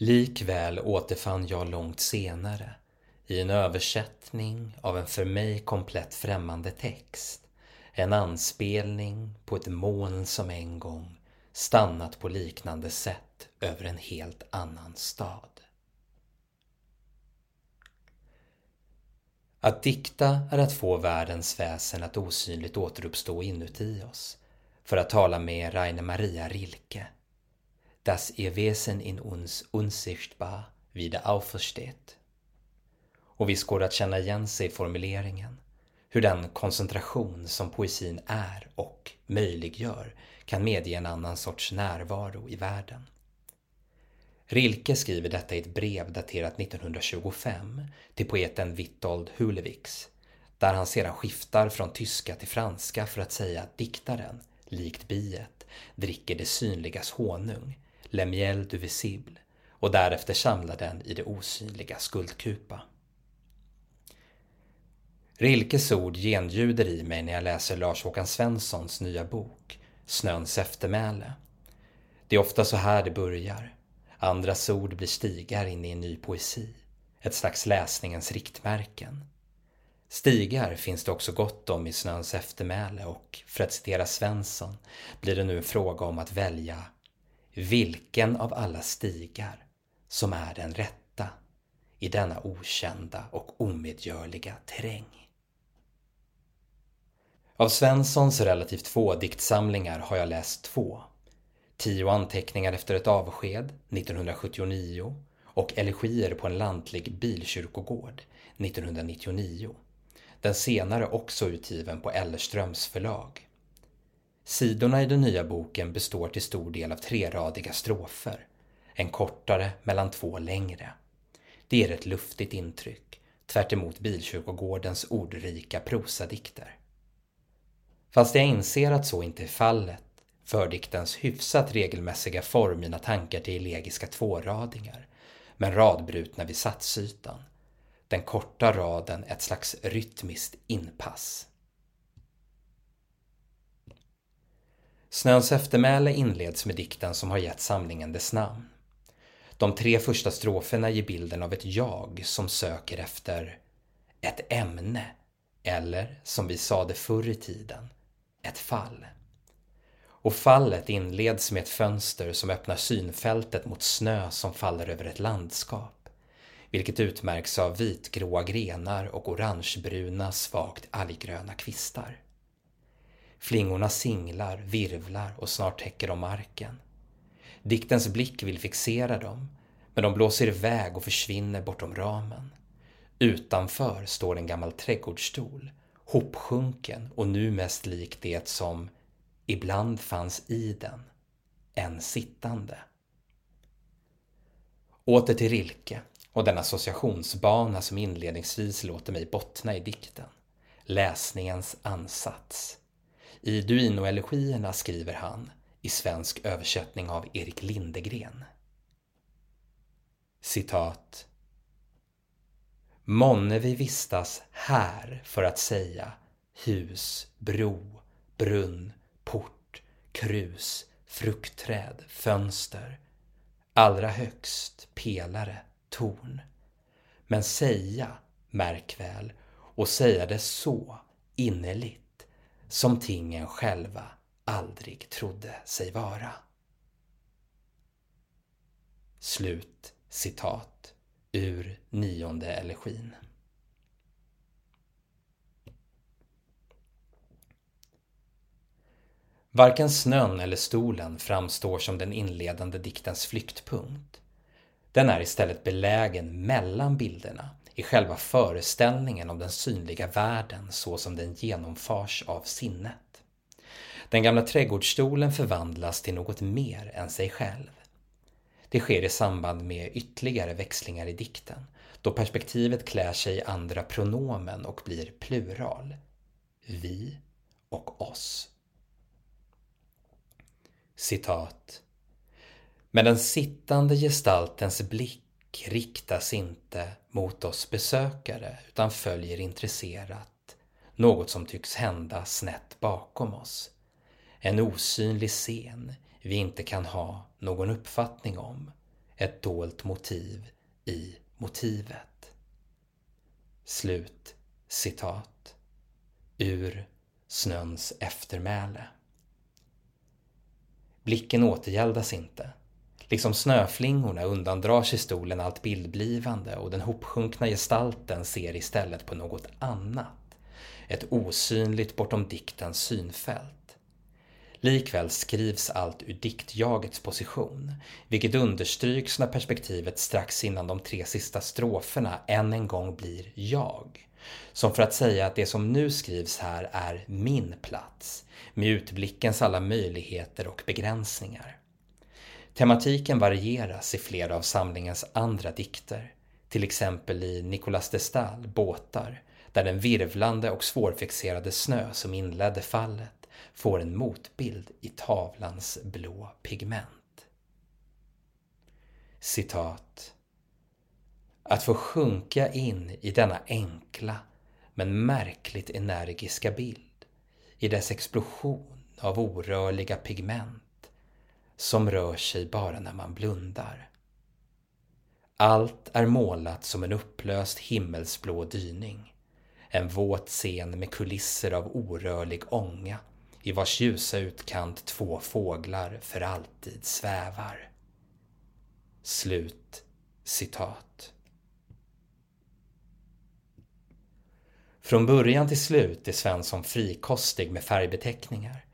Likväl återfann jag långt senare, i en översättning av en för mig komplett främmande text, en anspelning på ett moln som en gång stannat på liknande sätt över en helt annan stad. Att dikta är att få världens väsen att osynligt återuppstå inuti oss. För att tala med Rainer Maria Rilke. Das ihr Wesen in uns unsichtbar wieder aufersteht. Och visst går det att känna igen sig i formuleringen. Hur den koncentration som poesin är och möjliggör kan medge en annan sorts närvaro i världen. Rilke skriver detta i ett brev daterat 1925 till poeten Witold Hulewix, där han sedan skiftar från tyska till franska för att säga att diktaren, likt biet, dricker det synligas honung, Lemiel du visible, och därefter samlar den i det osynliga skuldkupa. Rilkes ord genljuder i mig när jag läser Lars-Håkan Svenssons nya bok Snöns eftermäle. Det är ofta så här det börjar. Andras ord blir stigar in i en ny poesi. Ett slags läsningens riktmärken. Stigar finns det också gott om i Snöns eftermäle och, för att citera Svensson, blir det nu en fråga om att välja vilken av alla stigar som är den rätta i denna okända och omedgörliga terräng. Av Svenssons relativt få diktsamlingar har jag läst två. Tio anteckningar efter ett avsked 1979 och Elegier på en lantlig bilkyrkogård 1999. Den senare också utgiven på Ellerströms förlag. Sidorna i den nya boken består till stor del av treradiga strofer. En kortare mellan två längre. Det ger ett luftigt intryck, tvärt Bilkyrkogårdens ordrika prosadikter. Fast jag inser att så inte är fallet för diktens hyfsat regelmässiga form mina tankar till elegiska tvåradingar, men radbrutna vid satsytan. Den korta raden ett slags rytmiskt inpass. Snöns eftermäle inleds med dikten som har gett samlingen dess namn. De tre första stroferna ger bilden av ett jag som söker efter ett ämne, eller som vi sade förr i tiden, ett fall. Och fallet inleds med ett fönster som öppnar synfältet mot snö som faller över ett landskap, vilket utmärks av vitgråa grenar och orangebruna, svagt alggröna kvistar. Flingorna singlar, virvlar och snart täcker de marken. Diktens blick vill fixera dem, men de blåser iväg och försvinner bortom ramen. Utanför står en gammal trädgårdsstol, hopsjunken och nu mest lik det som ibland fanns i den en sittande. Åter till Rilke och den associationsbana som inledningsvis låter mig bottna i dikten. Läsningens ansats. I Duino-elegierna skriver han, i svensk översättning av Erik Lindegren. Citat. Månne vi vistas här för att säga hus, bro, brunn, port, krus, fruktträd, fönster, allra högst pelare, torn. Men säga, märk väl, och säga det så innerligt som tingen själva aldrig trodde sig vara. Slut citat ur nionde elegin. Varken snön eller stolen framstår som den inledande diktens flyktpunkt. Den är istället belägen mellan bilderna i själva föreställningen om den synliga världen så som den genomförs av sinnet. Den gamla trädgårdsstolen förvandlas till något mer än sig själv. Det sker i samband med ytterligare växlingar i dikten, då perspektivet klär sig i andra pronomen och blir plural. Vi och oss. Citat. Men den sittande gestaltens blick riktas inte mot oss besökare utan följer intresserat något som tycks hända snett bakom oss. En osynlig scen vi inte kan ha någon uppfattning om. ett dolt motiv i motivet. Slut citat ur Snöns eftermäle. Blicken återgäldas inte. Liksom snöflingorna undandrar sig stolen allt bildblivande och den hopsjunkna gestalten ser istället på något annat. Ett osynligt bortom diktens synfält. Likväl skrivs allt ur diktjagets position, vilket understryks när perspektivet strax innan de tre sista stroferna än en gång blir jag. Som för att säga att det som nu skrivs här är min plats, med utblickens alla möjligheter och begränsningar. Tematiken varieras i flera av samlingens andra dikter, till exempel i Nicolas de Stahl, Båtar, där den virvlande och svårfixerade snö som inledde fallet får en motbild i tavlans blå pigment. Citat. Att få sjunka in i denna enkla men märkligt energiska bild, i dess explosion av orörliga pigment som rör sig bara när man blundar. Allt är målat som en upplöst himmelsblå dyning. En våt scen med kulisser av orörlig ånga i vars ljusa utkant två fåglar för alltid svävar. Slut citat. Från början till slut är Svensson frikostig med färgbeteckningar.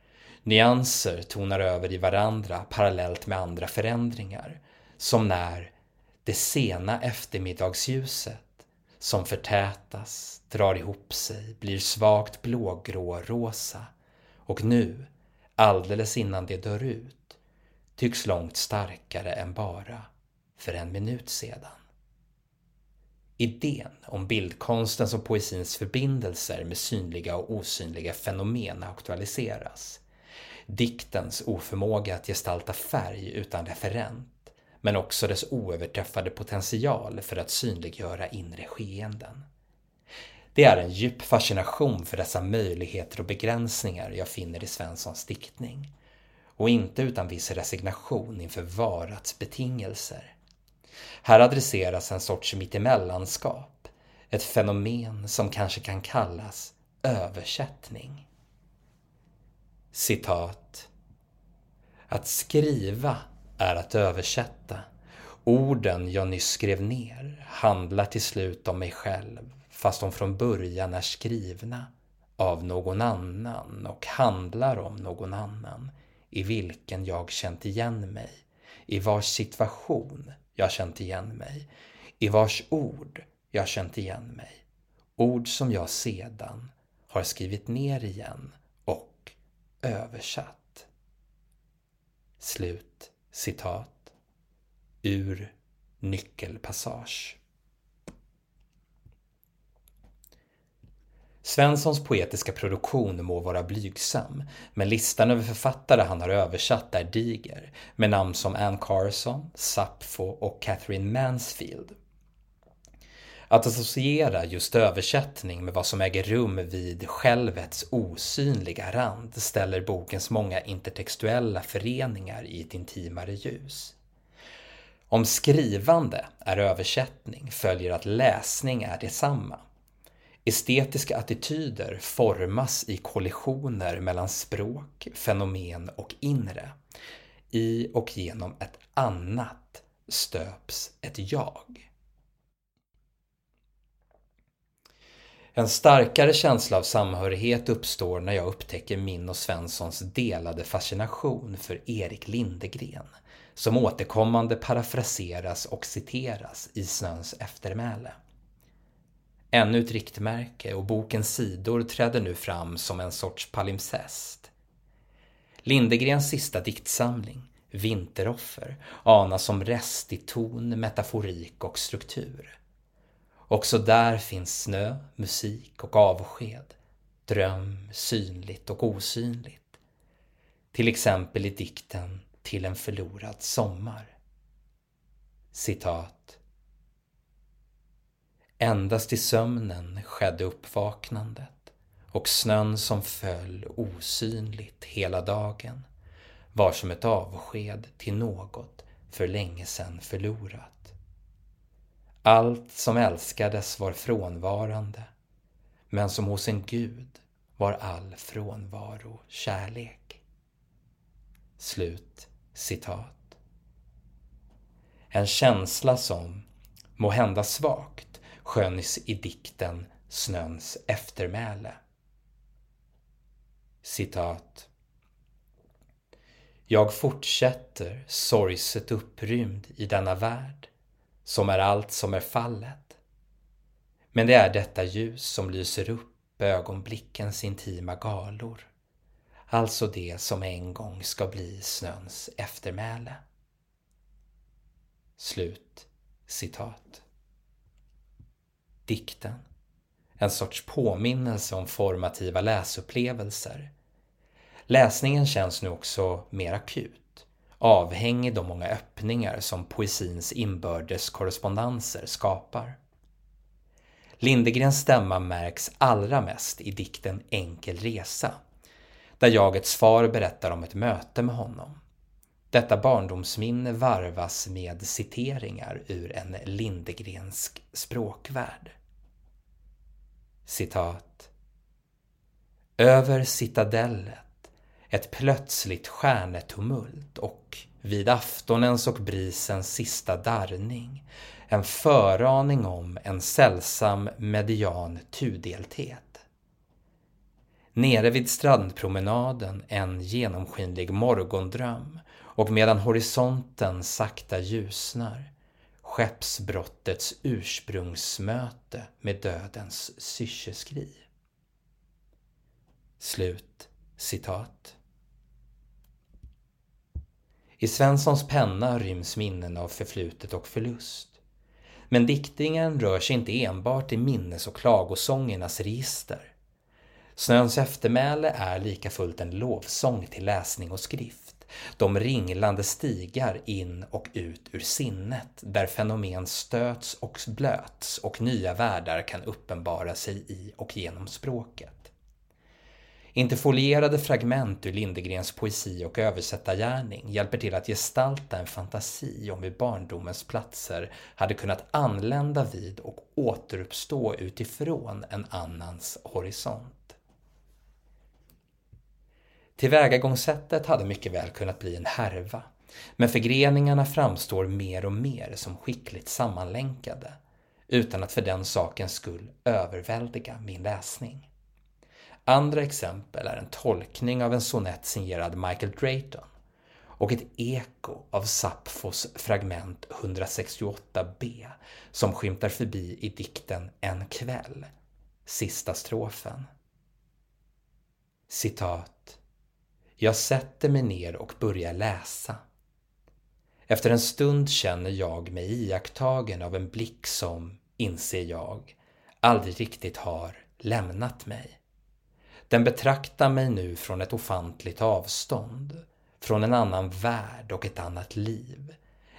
Nyanser tonar över i varandra parallellt med andra förändringar. Som när det sena eftermiddagsljuset som förtätas, drar ihop sig, blir svagt blågrå rosa och nu, alldeles innan det dör ut, tycks långt starkare än bara för en minut sedan. Idén om bildkonstens och poesins förbindelser med synliga och osynliga fenomen aktualiseras. Diktens oförmåga att gestalta färg utan referent, men också dess oöverträffade potential för att synliggöra inre skeenden. Det är en djup fascination för dessa möjligheter och begränsningar jag finner i Svenssons diktning. Och inte utan viss resignation inför varats betingelser. Här adresseras en sorts mittemellanskap, ett fenomen som kanske kan kallas översättning. Citat. Att skriva är att översätta. Orden jag nyss skrev ner handlar till slut om mig själv fast de från början är skrivna av någon annan och handlar om någon annan i vilken jag känt igen mig, i vars situation jag känt igen mig, i vars ord jag känt igen mig. Ord som jag sedan har skrivit ner igen översatt. Slut citat ur Nyckelpassage. Svenssons poetiska produktion må vara blygsam, men listan över författare han har översatt är diger, med namn som Anne Carson, Sappho och Catherine Mansfield. Att associera just översättning med vad som äger rum vid självets osynliga rand ställer bokens många intertextuella föreningar i ett intimare ljus. Om skrivande är översättning följer att läsning är detsamma. Estetiska attityder formas i kollisioner mellan språk, fenomen och inre. I och genom ett annat stöps ett jag. En starkare känsla av samhörighet uppstår när jag upptäcker min och Svenssons delade fascination för Erik Lindegren, som återkommande parafraseras och citeras i Snöns eftermäle. Ännu ett riktmärke och bokens sidor träder nu fram som en sorts palimpsest. Lindegrens sista diktsamling, Vinteroffer, anas som rest i ton, metaforik och struktur. Också där finns snö, musik och avsked, dröm, synligt och osynligt. Till exempel i dikten Till en förlorad sommar. Citat Endast i sömnen skedde uppvaknandet och snön som föll osynligt hela dagen var som ett avsked till något för länge sedan förlorat. Allt som älskades var frånvarande, men som hos en gud var all frånvaro kärlek. Slut citat. En känsla som, må hända svagt, sköns i dikten Snöns eftermäle. Citat. Jag fortsätter sorgset upprymd i denna värld, som är allt som är fallet. Men det är detta ljus som lyser upp ögonblickens intima galor, alltså det som en gång ska bli snöns eftermäle. Slut citat. Dikten. En sorts påminnelse om formativa läsupplevelser. Läsningen känns nu också mer akut, avhängig de många öppningar som poesins inbördes korrespondenser skapar. Lindegrens stämma märks allra mest i dikten Enkel resa, där jagets far berättar om ett möte med honom. Detta barndomsminne varvas med citeringar ur en Lindegrensk språkvärld. Citat. Över citadellet ett plötsligt stjärnetumult och vid aftonens och brisens sista darrning en föraning om en sällsam median tudelthet. Nere vid strandpromenaden en genomskinlig morgondröm och medan horisonten sakta ljusnar skeppsbrottets ursprungsmöte med dödens syrseskri. Slut citat. I Svenssons penna ryms minnen av förflutet och förlust. Men diktningen rör sig inte enbart i minnes och klagosångernas register. Snöns eftermäle är lika fullt en lovsång till läsning och skrift de ringlande stigar in och ut ur sinnet där fenomen stöts och blöts och nya världar kan uppenbara sig i och genom språket. Interfolierade fragment ur Lindegrens poesi och översättargärning hjälper till att gestalta en fantasi om hur barndomens platser hade kunnat anlända vid och återuppstå utifrån en annans horisont. Tillvägagångssättet hade mycket väl kunnat bli en härva, men förgreningarna framstår mer och mer som skickligt sammanlänkade, utan att för den sakens skull överväldiga min läsning. Andra exempel är en tolkning av en sonett signerad Michael Drayton och ett eko av Sapfos fragment 168b som skymtar förbi i dikten En kväll, sista strofen. Citat jag sätter mig ner och börjar läsa. Efter en stund känner jag mig iakttagen av en blick som, inser jag, aldrig riktigt har lämnat mig. Den betraktar mig nu från ett ofantligt avstånd, från en annan värld och ett annat liv.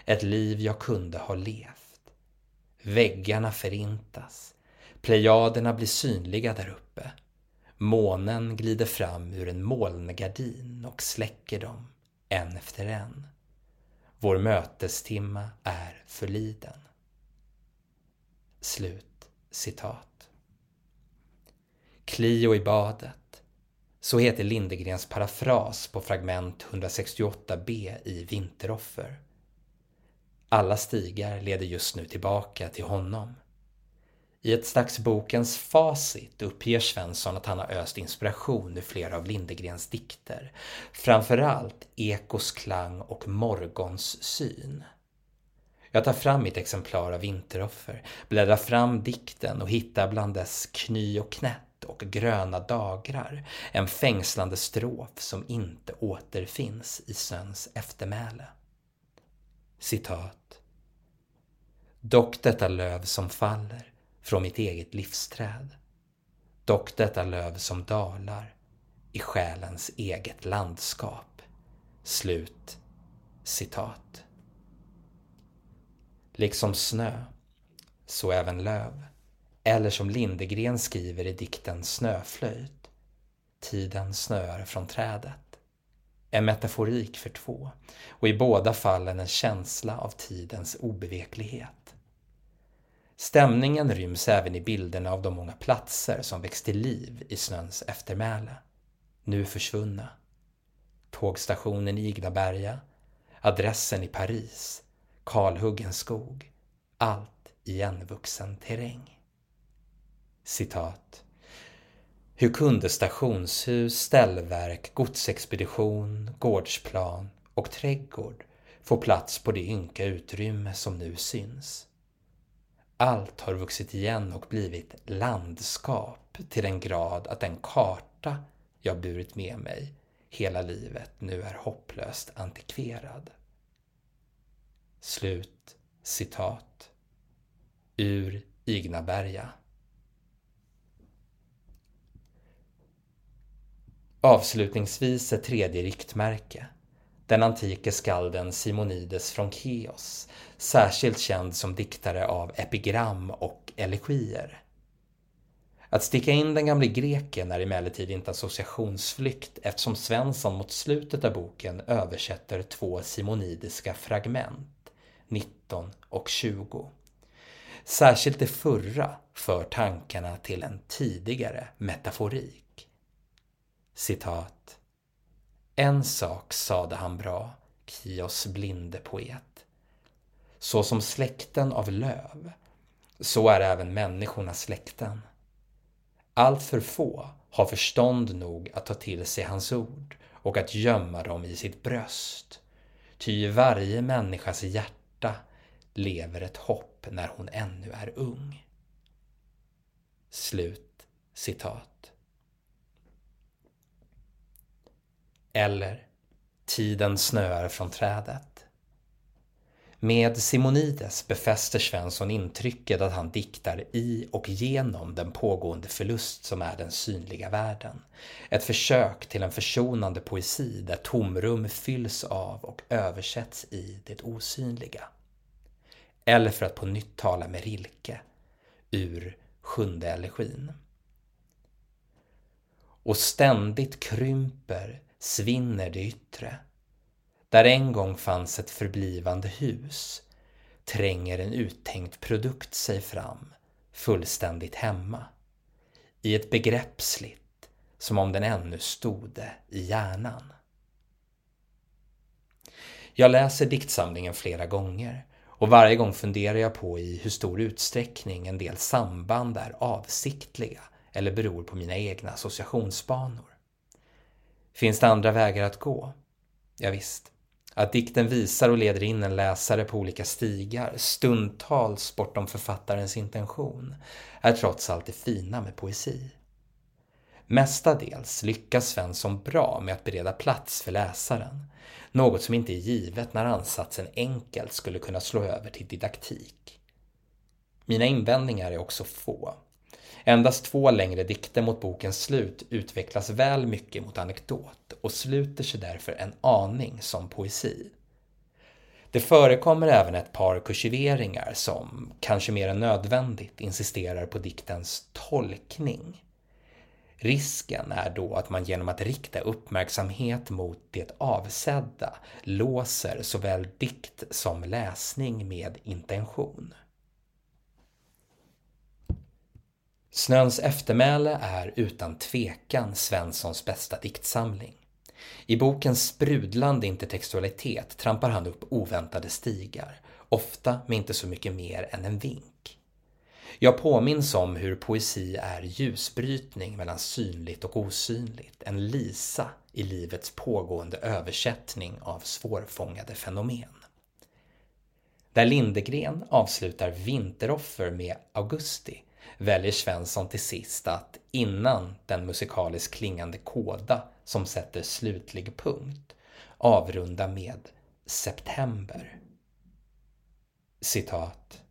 Ett liv jag kunde ha levt. Väggarna förintas. Plejaderna blir synliga där uppe. Månen glider fram ur en molngardin och släcker dem, en efter en. Vår mötestimma är förliden. Slut citat. Clio i badet. Så heter Lindegrens parafras på fragment 168b i Vinteroffer. Alla stigar leder just nu tillbaka till honom. I ett slags bokens facit uppger Svensson att han har öst inspiration ur flera av Lindegrens dikter. Framförallt Ekos klang och Morgons syn. Jag tar fram mitt exemplar av Vinteroffer, bläddrar fram dikten och hittar bland dess kny och knätt och gröna dagrar en fängslande strof som inte återfinns i Söns eftermäle. Citat. Dock detta löv som faller från mitt eget livsträd. Dock detta löv som dalar i själens eget landskap. Slut citat. Liksom snö, så även löv. Eller som Lindegren skriver i dikten Snöflöjt. Tiden snöar från trädet. en metaforik för två och i båda fallen en känsla av tidens obeveklighet. Stämningen ryms även i bilderna av de många platser som väcks till liv i snöns eftermäle. Nu försvunna. Tågstationen i Ignaberga, adressen i Paris, kalhuggen skog, allt igenvuxen terräng. Citat. Hur kunde stationshus, ställverk, godsexpedition, gårdsplan och trädgård få plats på det ynka utrymme som nu syns? Allt har vuxit igen och blivit landskap till den grad att den karta jag burit med mig hela livet nu är hopplöst antikverad. Slut citat ur Ignaberga. Avslutningsvis ett tredje riktmärke. Den antike skalden Simonides från Keos, särskilt känd som diktare av epigram och elegier. Att sticka in den gamle greken är emellertid inte associationsflykt eftersom Svensson mot slutet av boken översätter två simonidiska fragment, 19 och 20. Särskilt det förra för tankarna till en tidigare metaforik. Citat. En sak sade han bra, Kios blinde poet. Så som släkten av löv, så är även människorna släkten. Allt för få har förstånd nog att ta till sig hans ord och att gömma dem i sitt bröst. Ty i varje människas hjärta lever ett hopp när hon ännu är ung. Slut citat. Eller Tiden snöar från trädet. Med Simonides befäster Svensson intrycket att han diktar i och genom den pågående förlust som är den synliga världen. Ett försök till en försonande poesi där tomrum fylls av och översätts i det osynliga. Eller för att på nytt tala med Rilke, ur Sjunde elegin. Och ständigt krymper, svinner det yttre där en gång fanns ett förblivande hus tränger en uttänkt produkt sig fram, fullständigt hemma. I ett begreppsligt, som om den ännu stode i hjärnan. Jag läser diktsamlingen flera gånger och varje gång funderar jag på i hur stor utsträckning en del samband är avsiktliga eller beror på mina egna associationsbanor. Finns det andra vägar att gå? Ja, visst. Att dikten visar och leder in en läsare på olika stigar, stundtals bortom författarens intention, är trots allt det fina med poesi. Mestadels lyckas Svensson bra med att bereda plats för läsaren, något som inte är givet när ansatsen enkelt skulle kunna slå över till didaktik. Mina invändningar är också få. Endast två längre dikter mot bokens slut utvecklas väl mycket mot anekdot och sluter sig därför en aning som poesi. Det förekommer även ett par kursiveringar som, kanske mer än nödvändigt, insisterar på diktens tolkning. Risken är då att man genom att rikta uppmärksamhet mot det avsedda låser såväl dikt som läsning med intention. Snöns eftermäle är utan tvekan Svenssons bästa diktsamling. I bokens sprudlande intertextualitet trampar han upp oväntade stigar, ofta med inte så mycket mer än en vink. Jag påminns om hur poesi är ljusbrytning mellan synligt och osynligt, en lisa i livets pågående översättning av svårfångade fenomen. Där Lindegren avslutar Vinteroffer med Augusti väljer Svensson till sist att innan den musikaliskt klingande koda som sätter slutlig punkt avrunda med September. Citat.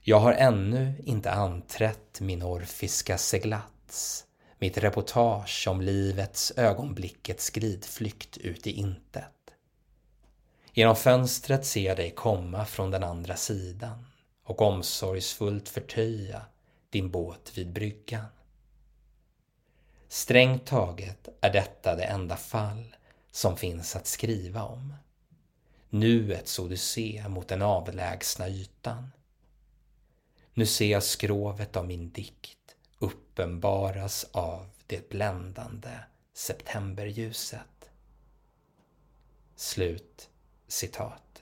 Jag har ännu inte anträtt min orfiska seglats, mitt reportage om livets ögonblickets glidflykt ut i intet. Genom fönstret ser jag dig komma från den andra sidan och omsorgsfullt förtöja din båt vid bryggan. Strängt taget är detta det enda fall som finns att skriva om. Nuets odyssé mot den avlägsna ytan. Nu ser jag skrovet av min dikt uppenbaras av det bländande septemberljuset. Slut citat.